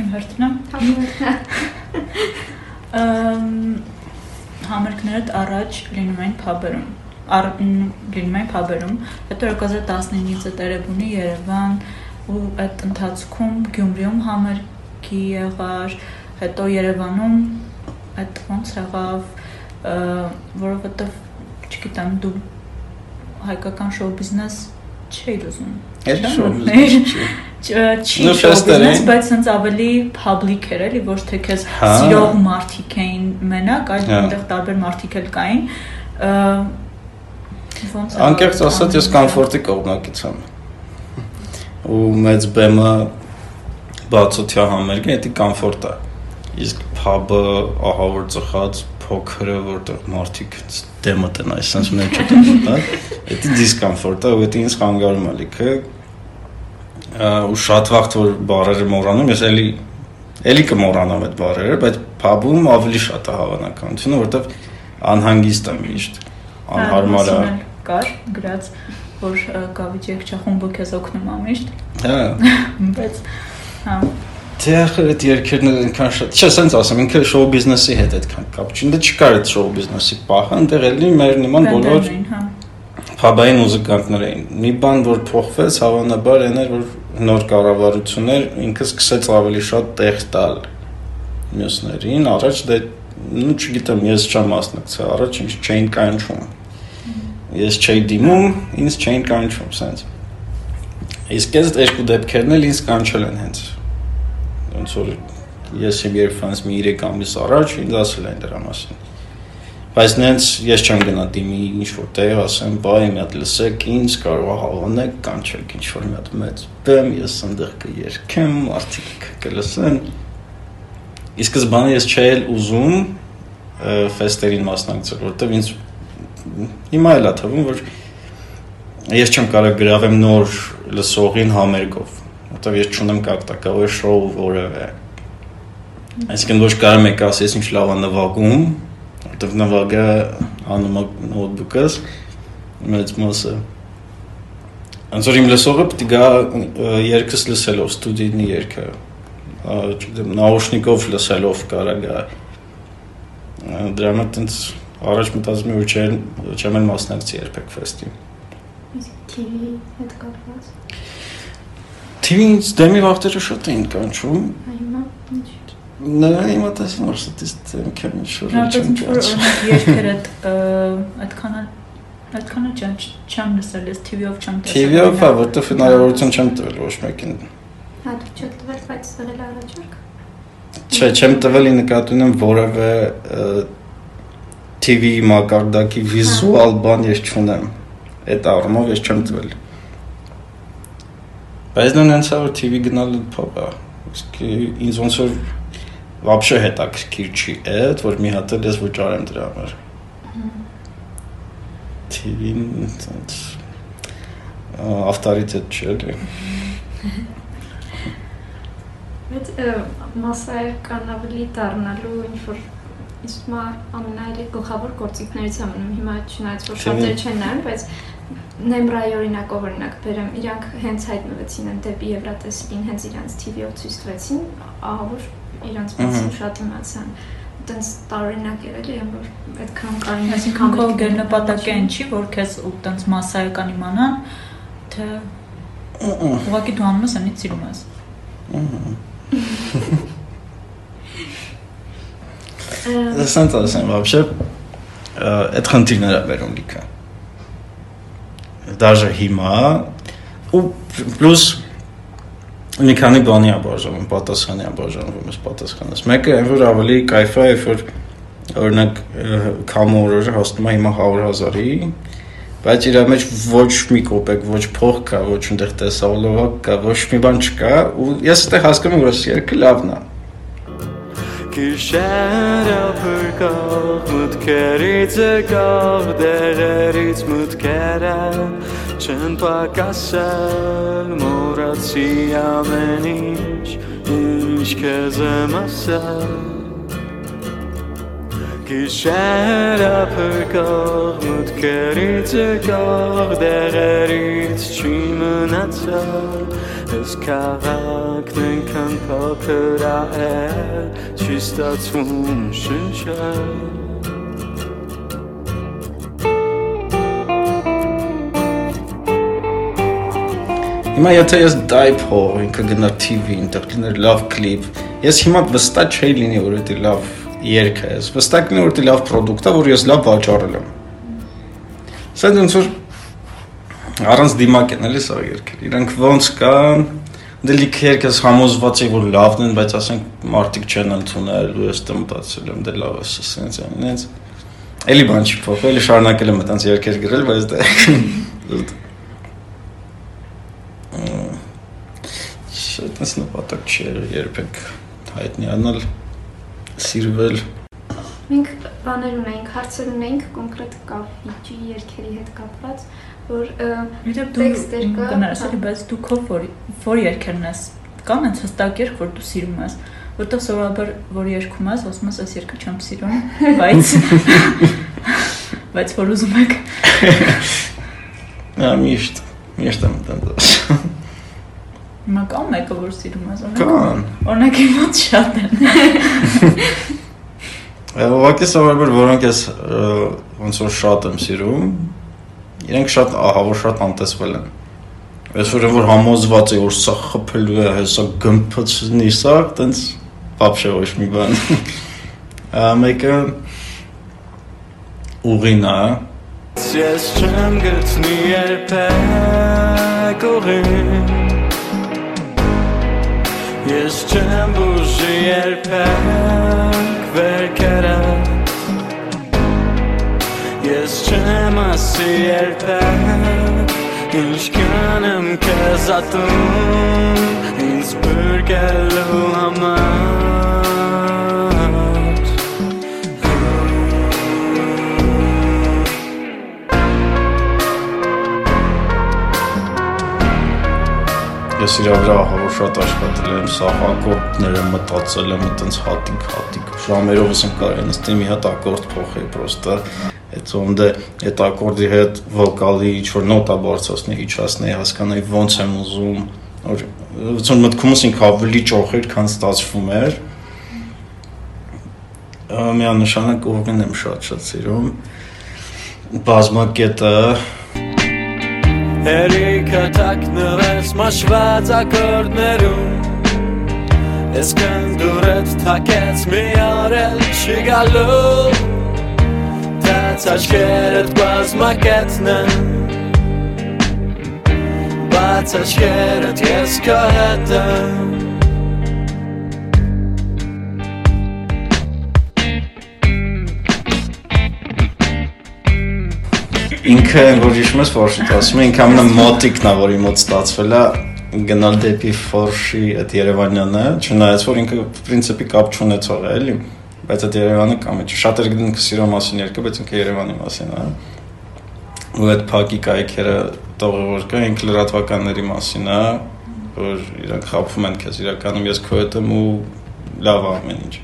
Իմ հերթն է։ Ամ համերգներդ առաջ լինում են փաբերում լինում են փաբերում, հետո 2019-ից է Տերեբունի Երևան ու այդ ընթացքում Գյումրիում համերգի եղար, հետո Երևանում այդ ոնց եղավ, որովհետև չգիտեմ, դու հայկական շոու բիզնես չէիր ուզում։ Էլ չի շոու բիզնես, բայց sense ավելի public էր էլի, ոչ թե քեզ հա։ սիրող մարդիկ էին մենակ, այլ այնտեղ տարբեր մարդիկ էլ կային Անկեղծ ասած ես կոմֆորտի կողմնակից եմ։ Ու մեծ բեմը բացօթյա համերգը դա կոմֆորտ է։ Իսկ փաբը ահա որ ծխած փոքրը որտեղ մարդիկ դեմը տնա, այսպես մեն հա։ Դա դիսկոմֆորտ է, ու դա ինձ խանգարում է լիքը։ Ու շատ վաղ որ բարերը մոռանում, ես էլի էլի կմոռանամ այդ բարերը, բայց փաբում ավելի շատ է հավանականությունը, որտեղ անհանգիստ եմ միշտ անհարմար է կար գրած որ կավիճ եկչախումբը քեզ օգնում է միշտ հա բայց հա Դե ախր այդ երկերն այնքան շատ չէ, սենց ասեմ, ինքը շոու բիզնեսի հետ այդքան կապ չունի, դա չկար այդ շոու բիզնեսի պահը, այնտեղ էլի մեր նման բոլոր փաբային մուզիկանտներ էին։ Մի բան որ փոխվեց, հավանաբար այն էր, որ նոր կառավարություններ ինքը սկսեց ավելի շատ տեղ տալ մյուսներին, առաջ դե նու չգիտեմ, ես չեմ մասնակցել, առաջ ինչ չէին կանչում։ Ես չէի դիմում, ինձ չէին կանչում, սենց։ Իսկ այս երկու դեպքերն էլ ինձ կանչել են հենց ոնց որ ես իմ երբանց մի 3 ամիս առաջ ինձ ասել են դրա մասին բայց նենց ես չեմ գնա դիմի ինչ որ տեղ ասեմ բայ մի հատ լսեք ինձ կարող հավանեք կանչեք ինչ որ մի հատ մեծ բեմ ես այնտեղ կերքեմ արդիկ կլսեն իսկ սկզբանը ես չէի ուզում ֆեստերին մասնակցել որովհետև ինձ հիմա էլ է թվում որ ես չեմ կարող գրավեմ նոր լսողին համերգով որտեվ ես չունեմ կապտակավոր շոու որևէ։ Այսինքն ոչ կարող եք ասել, ես ինչ լավ է նվագում, որտեվ նվագը անում է նոթբուքս մեծ մասը։ Ոնց որ իմ լսողը պետք գա երկս լսելով ստուդիյի երգը։ Չգիտեմ, նաուշնիկով լսելով կարա գա։ Դրա համար տենց առաջ մտածում եմ որ չեմ չեմ մասնակցի երբեք ֆեստի։ Իսկ TV հետ կապված TV-ից դեմի վախտերը շատ էին կանչում։ Հիմա ինչ։ Նա հիմա տեսնում որ ստատիստիկան քեմ ինչ որ չեմ կանչում։ Երկերը այդքան այդքան չեմ լսել, ես TV-ով չեմ տեսել։ TV-ով, հա, որտեղ հնարավորություն չեմ տվել ոչ մեկին։ Հա, դու չեք տվել, բայց տվել առաջարկ։ Չէ, չեմ տվել ի նկատի ունեմ որևէ TV մակարդակի վիզուալ բան ես չունեմ։ Այդ առումով ես չեմ տվել։ Բայց նույն հենց որ TV գնալը փոփ է։ Իսկ ինձ ոնց որ вообще հետաքրքիր չի այդ, որ մի հատ էլ ես վճարեմ դրա համար։ TV-ն ցած ավտորիտետ չէ դե։ Բայց մասսայական ավելի դառնալու ինչ որ իսմա ամենայլի գլխավոր գործիքներից է մնում հիմա չնայած որ շատերը չեն նայում, բայց Նեմրայի օրինակով օրինակ բերեմ, իրանք հենց հայտնվեցին են դեպի Եվրատեսիլին, հենց իրանց TV-ով ցույց տվեցին, ահա որ իրանց մասին շատ իմացան տենց տարօրինակ էր էլի, որ այդքան կային, այսինքն քո գերնպատակը այն չի, որ քեզ ու տենց massայական իմանան, թե ուղղակի դու անում ես, այնից սիրում ես։ Դասանց ասեմ, вообще այդ խնդիրները վերում լիքը даже հիմա ու պլյուս մի քանի բանի աբաժանում, պատասխանի աբաժանվում ես պատասխանած։ Մեկը այն որ ավելի кайֆ է, երբ որ օրինակ կամու օրը հասնում է հիմա 100.000-ի, բայց իր մեջ ոչ մի կոպեկ, ոչ փող կա, ոչ ընդեղ տեսավոլովակ կա, ոչ մի բան չկա ու ես այդտեղ հասկանում եմ որ ես երկը լավն է։ Գիշերը փրկող մտքերից եկավ դերերից մտքերը չեն պակասել մորացի ամեն ինչ ինչ քեզ եմ ասել Գիշերը փրկող մտքերից եկող դեղերից չի մնացել Ես քաղաքն ենքան փոքր է չի ստացվում շնչել Հիմա եթե ես դայփո ինքը գնա TV, այնտեղ լիներ լավ կլիպ, ես հիմա վստահ չէի լինի, որ դա լավ երգ է, ես վստահ կլինի, որ դա լավ product է, որ ես լավ վաճառել եմ։ Սա ոնց որ առանց դիմակ են էլի սա երգը։ Իրանք ոնց կան, դե լիք երգս համոզված եմ որ լավն են, բայց ասենք մարդիկ չեն ընդունել, ու ես դեմ մտածել եմ, դե լավ է, ասենց այնց։ Էլի բան չի փոխվել, շարունակել եմ այդպես երգեր գրել, բայց դե Այդպես նպատակ չէր երբեք հայտնիանալ, սիրվել։ Մենք բաներ ունենք, հարցեր ունենք կոնկրետ կավիճի երկերի հետ կապված, որ տեքստեր կա։ Կներես, էլի բայց դու քո որ որ երկերն ես, կան այնց հստակ երգ, որ դու սիրում ես, որտեղ սովորաբար որ երգում ես, ասում ես այս երգը չեմ սիրում, բայց բայց որ ուզում եք։ Ա միշտ, միշտ եմ դանդես։ Հիմա կա մեկը, որ սիրում ես օրինակ։ Կան։ Օրինակ իմ մոտ շատ են։ Ուղղակի սովորաբար որոնք ես ոնց որ շատ եմ սիրում, Իրենք շատ ահավոր շատ անտեսվել են։ Այսօր որ համոզված է որ սա խփելու է, հեսա գմփցնի սա, տենց բաբշե ոչ մի բան։ Ամերիկա ուղինա Ես չեմ գտնի երբեք ուղին Ես չեմ բուժի երբեք վերքերը Ես չեմ ասի երբեք Ինչ կանեմ կեզ ատում Ինձ բրգելու համար Ես իրա վրա ահավոր շատ աշխատել եմ, սա ակորդները մտածել եմ, այտենց հատիկ, հատիկ ժամերով ասեմ կարելի նստի մի հատ ակորդ փոխել պրոստը այդ ոնդը այդ ակորդի հետ վոկալի ինչ որ նոտա բարձրացնի, իջացնի, հասկանայի ոնց եմ ուզում, որ ոնց որ մտքումս ինք ավելի ճոխեր, քան ստացվում էր։ Միանշանակ օրգան եմ շատ-շատ սիրում։ Բազմակետը Հերիքը թակնվեց մաշված ակորդներում Ես կնդուրետ թակեց մի արել չի գալու Թաց աչքերդ բազմակետն են Բաց աչքերդ ես քո հետ եմ ինքը որ հիշում ես ֆորշիտ ասում է ինքը ամենա մոտիկն է որի մոտ ստացվել է գնալ դեպի ֆորշի այդ Երևանյանը չնայած որ ինքը պրինցիպի կապ չունեցող է էլի բայց այդ Երևանը կամ չէ շատ էր գնում սիրո մասին երկը բայց ինքը Երևանի մասին է ու այդ փակի կայքերը տողը որ կա ինքը լրատվականների մասին է որ իրանք խափում են քեզ իրականում ես քո հետ եմ ու լավ ամեն ինչ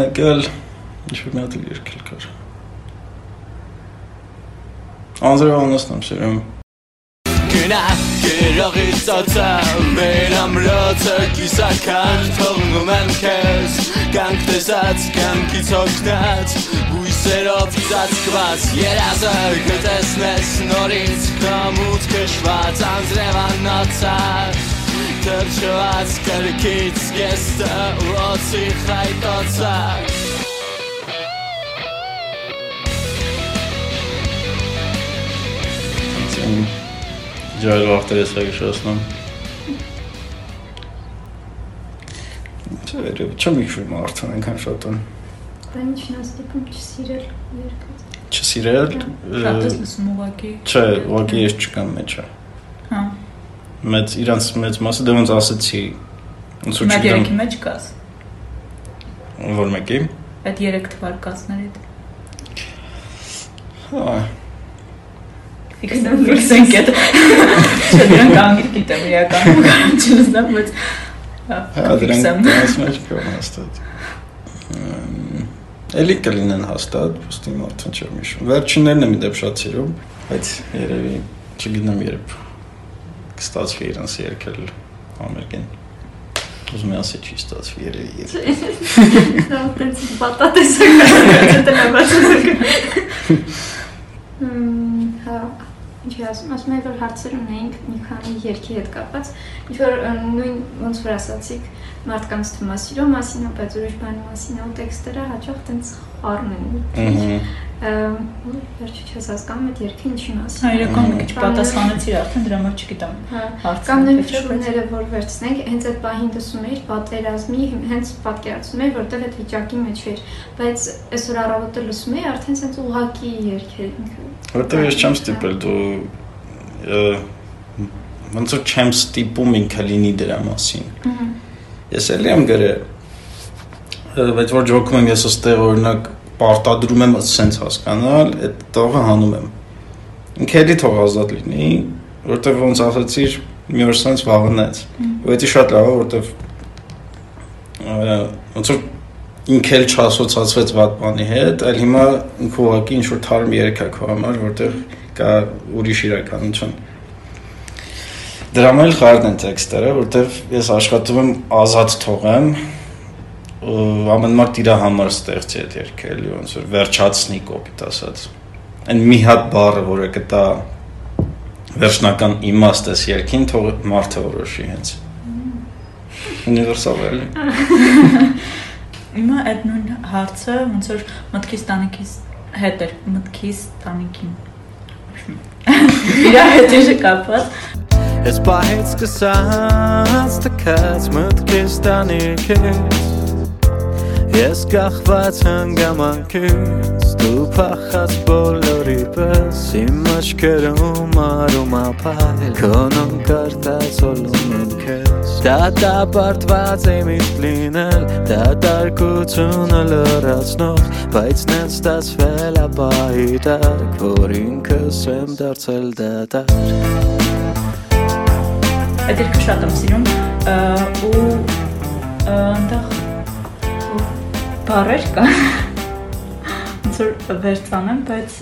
մեկը ինչ որ մի հատ երկել կար Անձրևանոցն եմ սիրում։ Գնա գրողի ծոցը մեր ամրոցը կիսական թողնում եմ քեզ Կանք տեսած, կանքից օգնած Հույսերով ծածկված երազը գտեսնես նորից Կամուտ կշված անձրևանոցը Թրջված կրքից գեստը ու օծի Ջայլ վախտեր ես հիշեցնում։ Չէ, չեմ հիշում արդեն այնքան շատ են։ Բան ինչն աստիպում չսիրել երկած։ Չսիրել։ Շատ ես լսում ուղակի։ Չէ, ուղակի ես չկամ մեջը։ Հա։ Մեծ իրանց մեծ մասը դե ոնց ասեցի։ Ոնց Մեր չգիտեմ երեքի մեջ կաս։ որ մեկի։ Այդ 3 թվարկածներից։ Հա, Ֆիքսեն ֆիքսեն կետ։ Չէ, դրանք անգլի գիտեմ իրականում, կարող չլսեմ, բայց հա դրանք մեջ կան հաստատ։ Էլի կլինեն հաստատ, ոստի մարդը չեմ հիշում։ Վերջիններն եմ դեպ շատ սիրում, բայց երևի չգիտեմ երբ կստացվի իրանց երկել ամերիկեն։ Ուզում եմ ասել չի ստացվի երևի։ Դա դեռ պատատեսական դեպի։ Հմ, հա, ինչի ասում, ասում եմ որ հարցեր ունեինք մի քանի երկի հետ կապված, ինչ որ նույն ոնց որ ասացիք մարդկանց թմասիրո մասին, բայց ուրիշ բանի մասին ու տեքստերը հաճախ տենց խառն են։ Վերջի չես հասկանում այդ երկի ինչի մասին։ Հա, իրական մի քիչ պատասխանեցի արդեն դրա համար չգիտեմ։ Հա, կամ նույն ֆիլմերը որ վերցնենք, հենց այդ պահին դասում էիր պատերազմի, հենց պատկերացնում էի, որտեղ այդ վիճակի մեջ էր, բայց այսօր առավոտը լսում էի, արդեն սենց ուղակի երկեր ինքը։ Որտեղ ես չեմ ստիպել դու ոնց որ չեմ ստիպում ինքը լինի դրա մասին։ Ես էլի եմ գրել բայց որ ջոկում եմ ես ըստեղ օրինակ պարտադրում եմ սենց հասկանալ, այդ տողը հանում եմ։ Ինքը էլի թող ազատ լինի, որտեվ ոնց ասացիր, մի օր սենց վաղնեց։ Ու դա շատ լավ է, որտեվ ոնց որ ինքը էլ չասոցացվեց վատ բանի հետ, այլ հիմա ինքը ուղղակի ինչ որ թարմ երեքա քո համար, որտեղ կա ուրիշ իրականություն։ Դրամ էլ խարն են տեքստերը, որտեվ ես աշխատում եմ ազատ թողեմ, ամեն մարդ իր համար ստեղծի այդ երգը էլի ոնց որ վերջացնի կոպիտ ասած այն մի հատ բառը որը կտա վերջնական իմաստ էս երգին թող մարդը որոշի հենց ունիվերսալ էլի Հիմա այդ նույն հարցը ոնց որ մտքից տանիքից հետ էր մտքից տանիքին իր հետ է կապված Ես պահեց կսած տքած մտքից տանիքից Ես կախված հանգամանքից դու փախած բոլորի պես իմ աչքերում արում ապայել քոնոն կարտացոլում եմ քեզ դատապարտված եմ իսկ լինել դատարկությունը լրացնող բայց նեն ստացվել ապահի տակ որ ինքս եմ դարձել դատար Այդ երկը շատ եմ սիրում ու այնտեղ բառեր կան ոնց որ վերցանեմ, բայց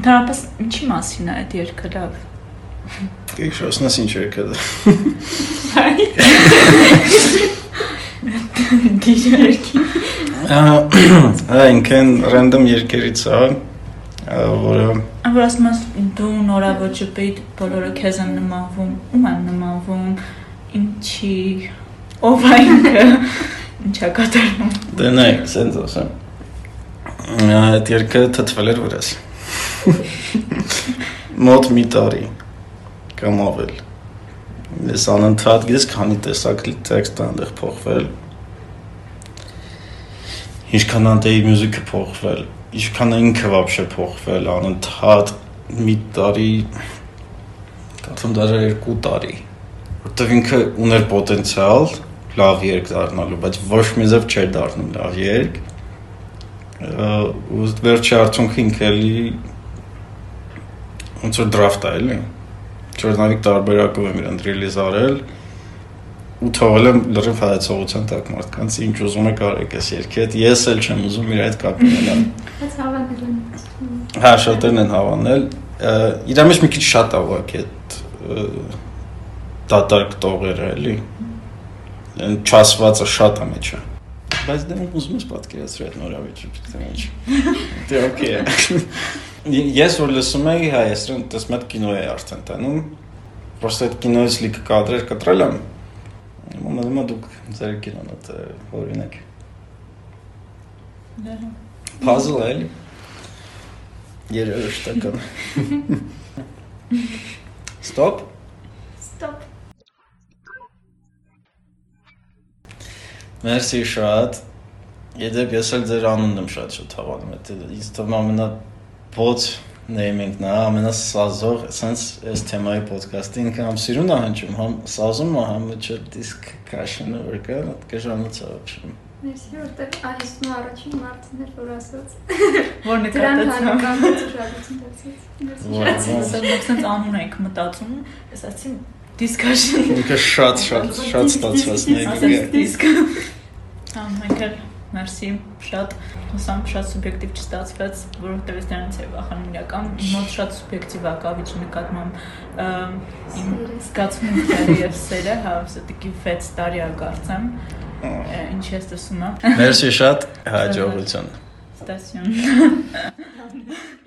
ընդհանրապես ինչի մասին է այդ երգը լավ։ Գիշեր ասնաս ինչ երգը Դիժերքի։ Հա, ինքն ռանդոմ երկերից է, որը Որ ասում ես դու նորավոր ջպեիդ բոլորը քեզ են նմանվում, ում են նմանվում, ինչի ով է ինքը ինչա կատարում։ Դե նայ, սենց ասեմ։ Այդ երկը թթվել էր վրաս։ Մոտ մի տարի կամ ավել։ Ես անընդհատ գիտես քանի տեսակ տեքստ այնտեղ փոխվել։ Ինչքան անտեի մյուզիկը փոխվել, ինչքան ինքը вообще փոխվել անընդհատ մի տարի կարծում դաժե 2 տարի որտեղ ինքը ուներ պոտենցիալ լավ երգ դառնալու, բայց ոչ մի ձև չէր դառնում լավ երգ։ ու վերջի արդյունքը ինքը էլի ոնց որ դրաֆտ է էլի։ Չորնավիկ տարբերակով եմ իրեն ռիլիզ արել ու թողել եմ լրիվ հայացողության տակ մարդկանց ինչ ուզում եք արեք այս երգի հետ ես էլ չեմ ուզում իր այդ կապ ունենալ բայց հավանել են հա շատերն են հավանել իրա մեջ մի քիչ շատ է ուղղակի այդ դատարկ տողերը էլի չասվածը շատ է մեջը բայց դե ուզում ես պատկերացրել այդ նորավիճակը մեջ դե օքեյ ես որ լսում եի հա ես դեռ մտ կինո է արդեն տանում պրոստե այդ կինոից լիքը կադրեր կտրել եմ մոմը դու դուք ձեր կինոն այդ օրինակ դե հա։ puzzle էլի երևի շտական stop stop Մերսի շատ։ Եդեպ ես էլ ձեր անունն եմ շատ շատ հավանում։ Դա ինձ թվում ամենա բոց նեյմինգն է, ամենասազող, ասենց այս թեմայի ոդկասթին կամ սիրուն ահանջում, համ սազում է, համ չէ դիսկ քաշնը վրկա, կժանոց ավչում։ Մերսի, որտեղ այս առաջին մարդն էր, որ ասաց։ Որ Դրան նկատեց։ հանրական ուշադրություն դարձած։ Մերսի։ Ասել մոքսենց անուն ենք մտածում, ես ասացի discussion։ Ինքը շատ շատ շատ ստացված Ասած նեյմինգ է։ դիսկ։ Հա, մենք էլ Մերսի, շատ հուսամ շատ սուբյեկտիվ չստացվեց, որովհետև ես դրանից եմ վախենում իրական, մոտ շատ սուբյեկտիվ է կավիճի նկատմամբ իմ զգացմունքները եւ սերը, հա, վստակի 6 տարի է կարծեմ, ինչ ես տեսում եմ։ Մերսի շատ, հաջողություն։ Ստասիոն։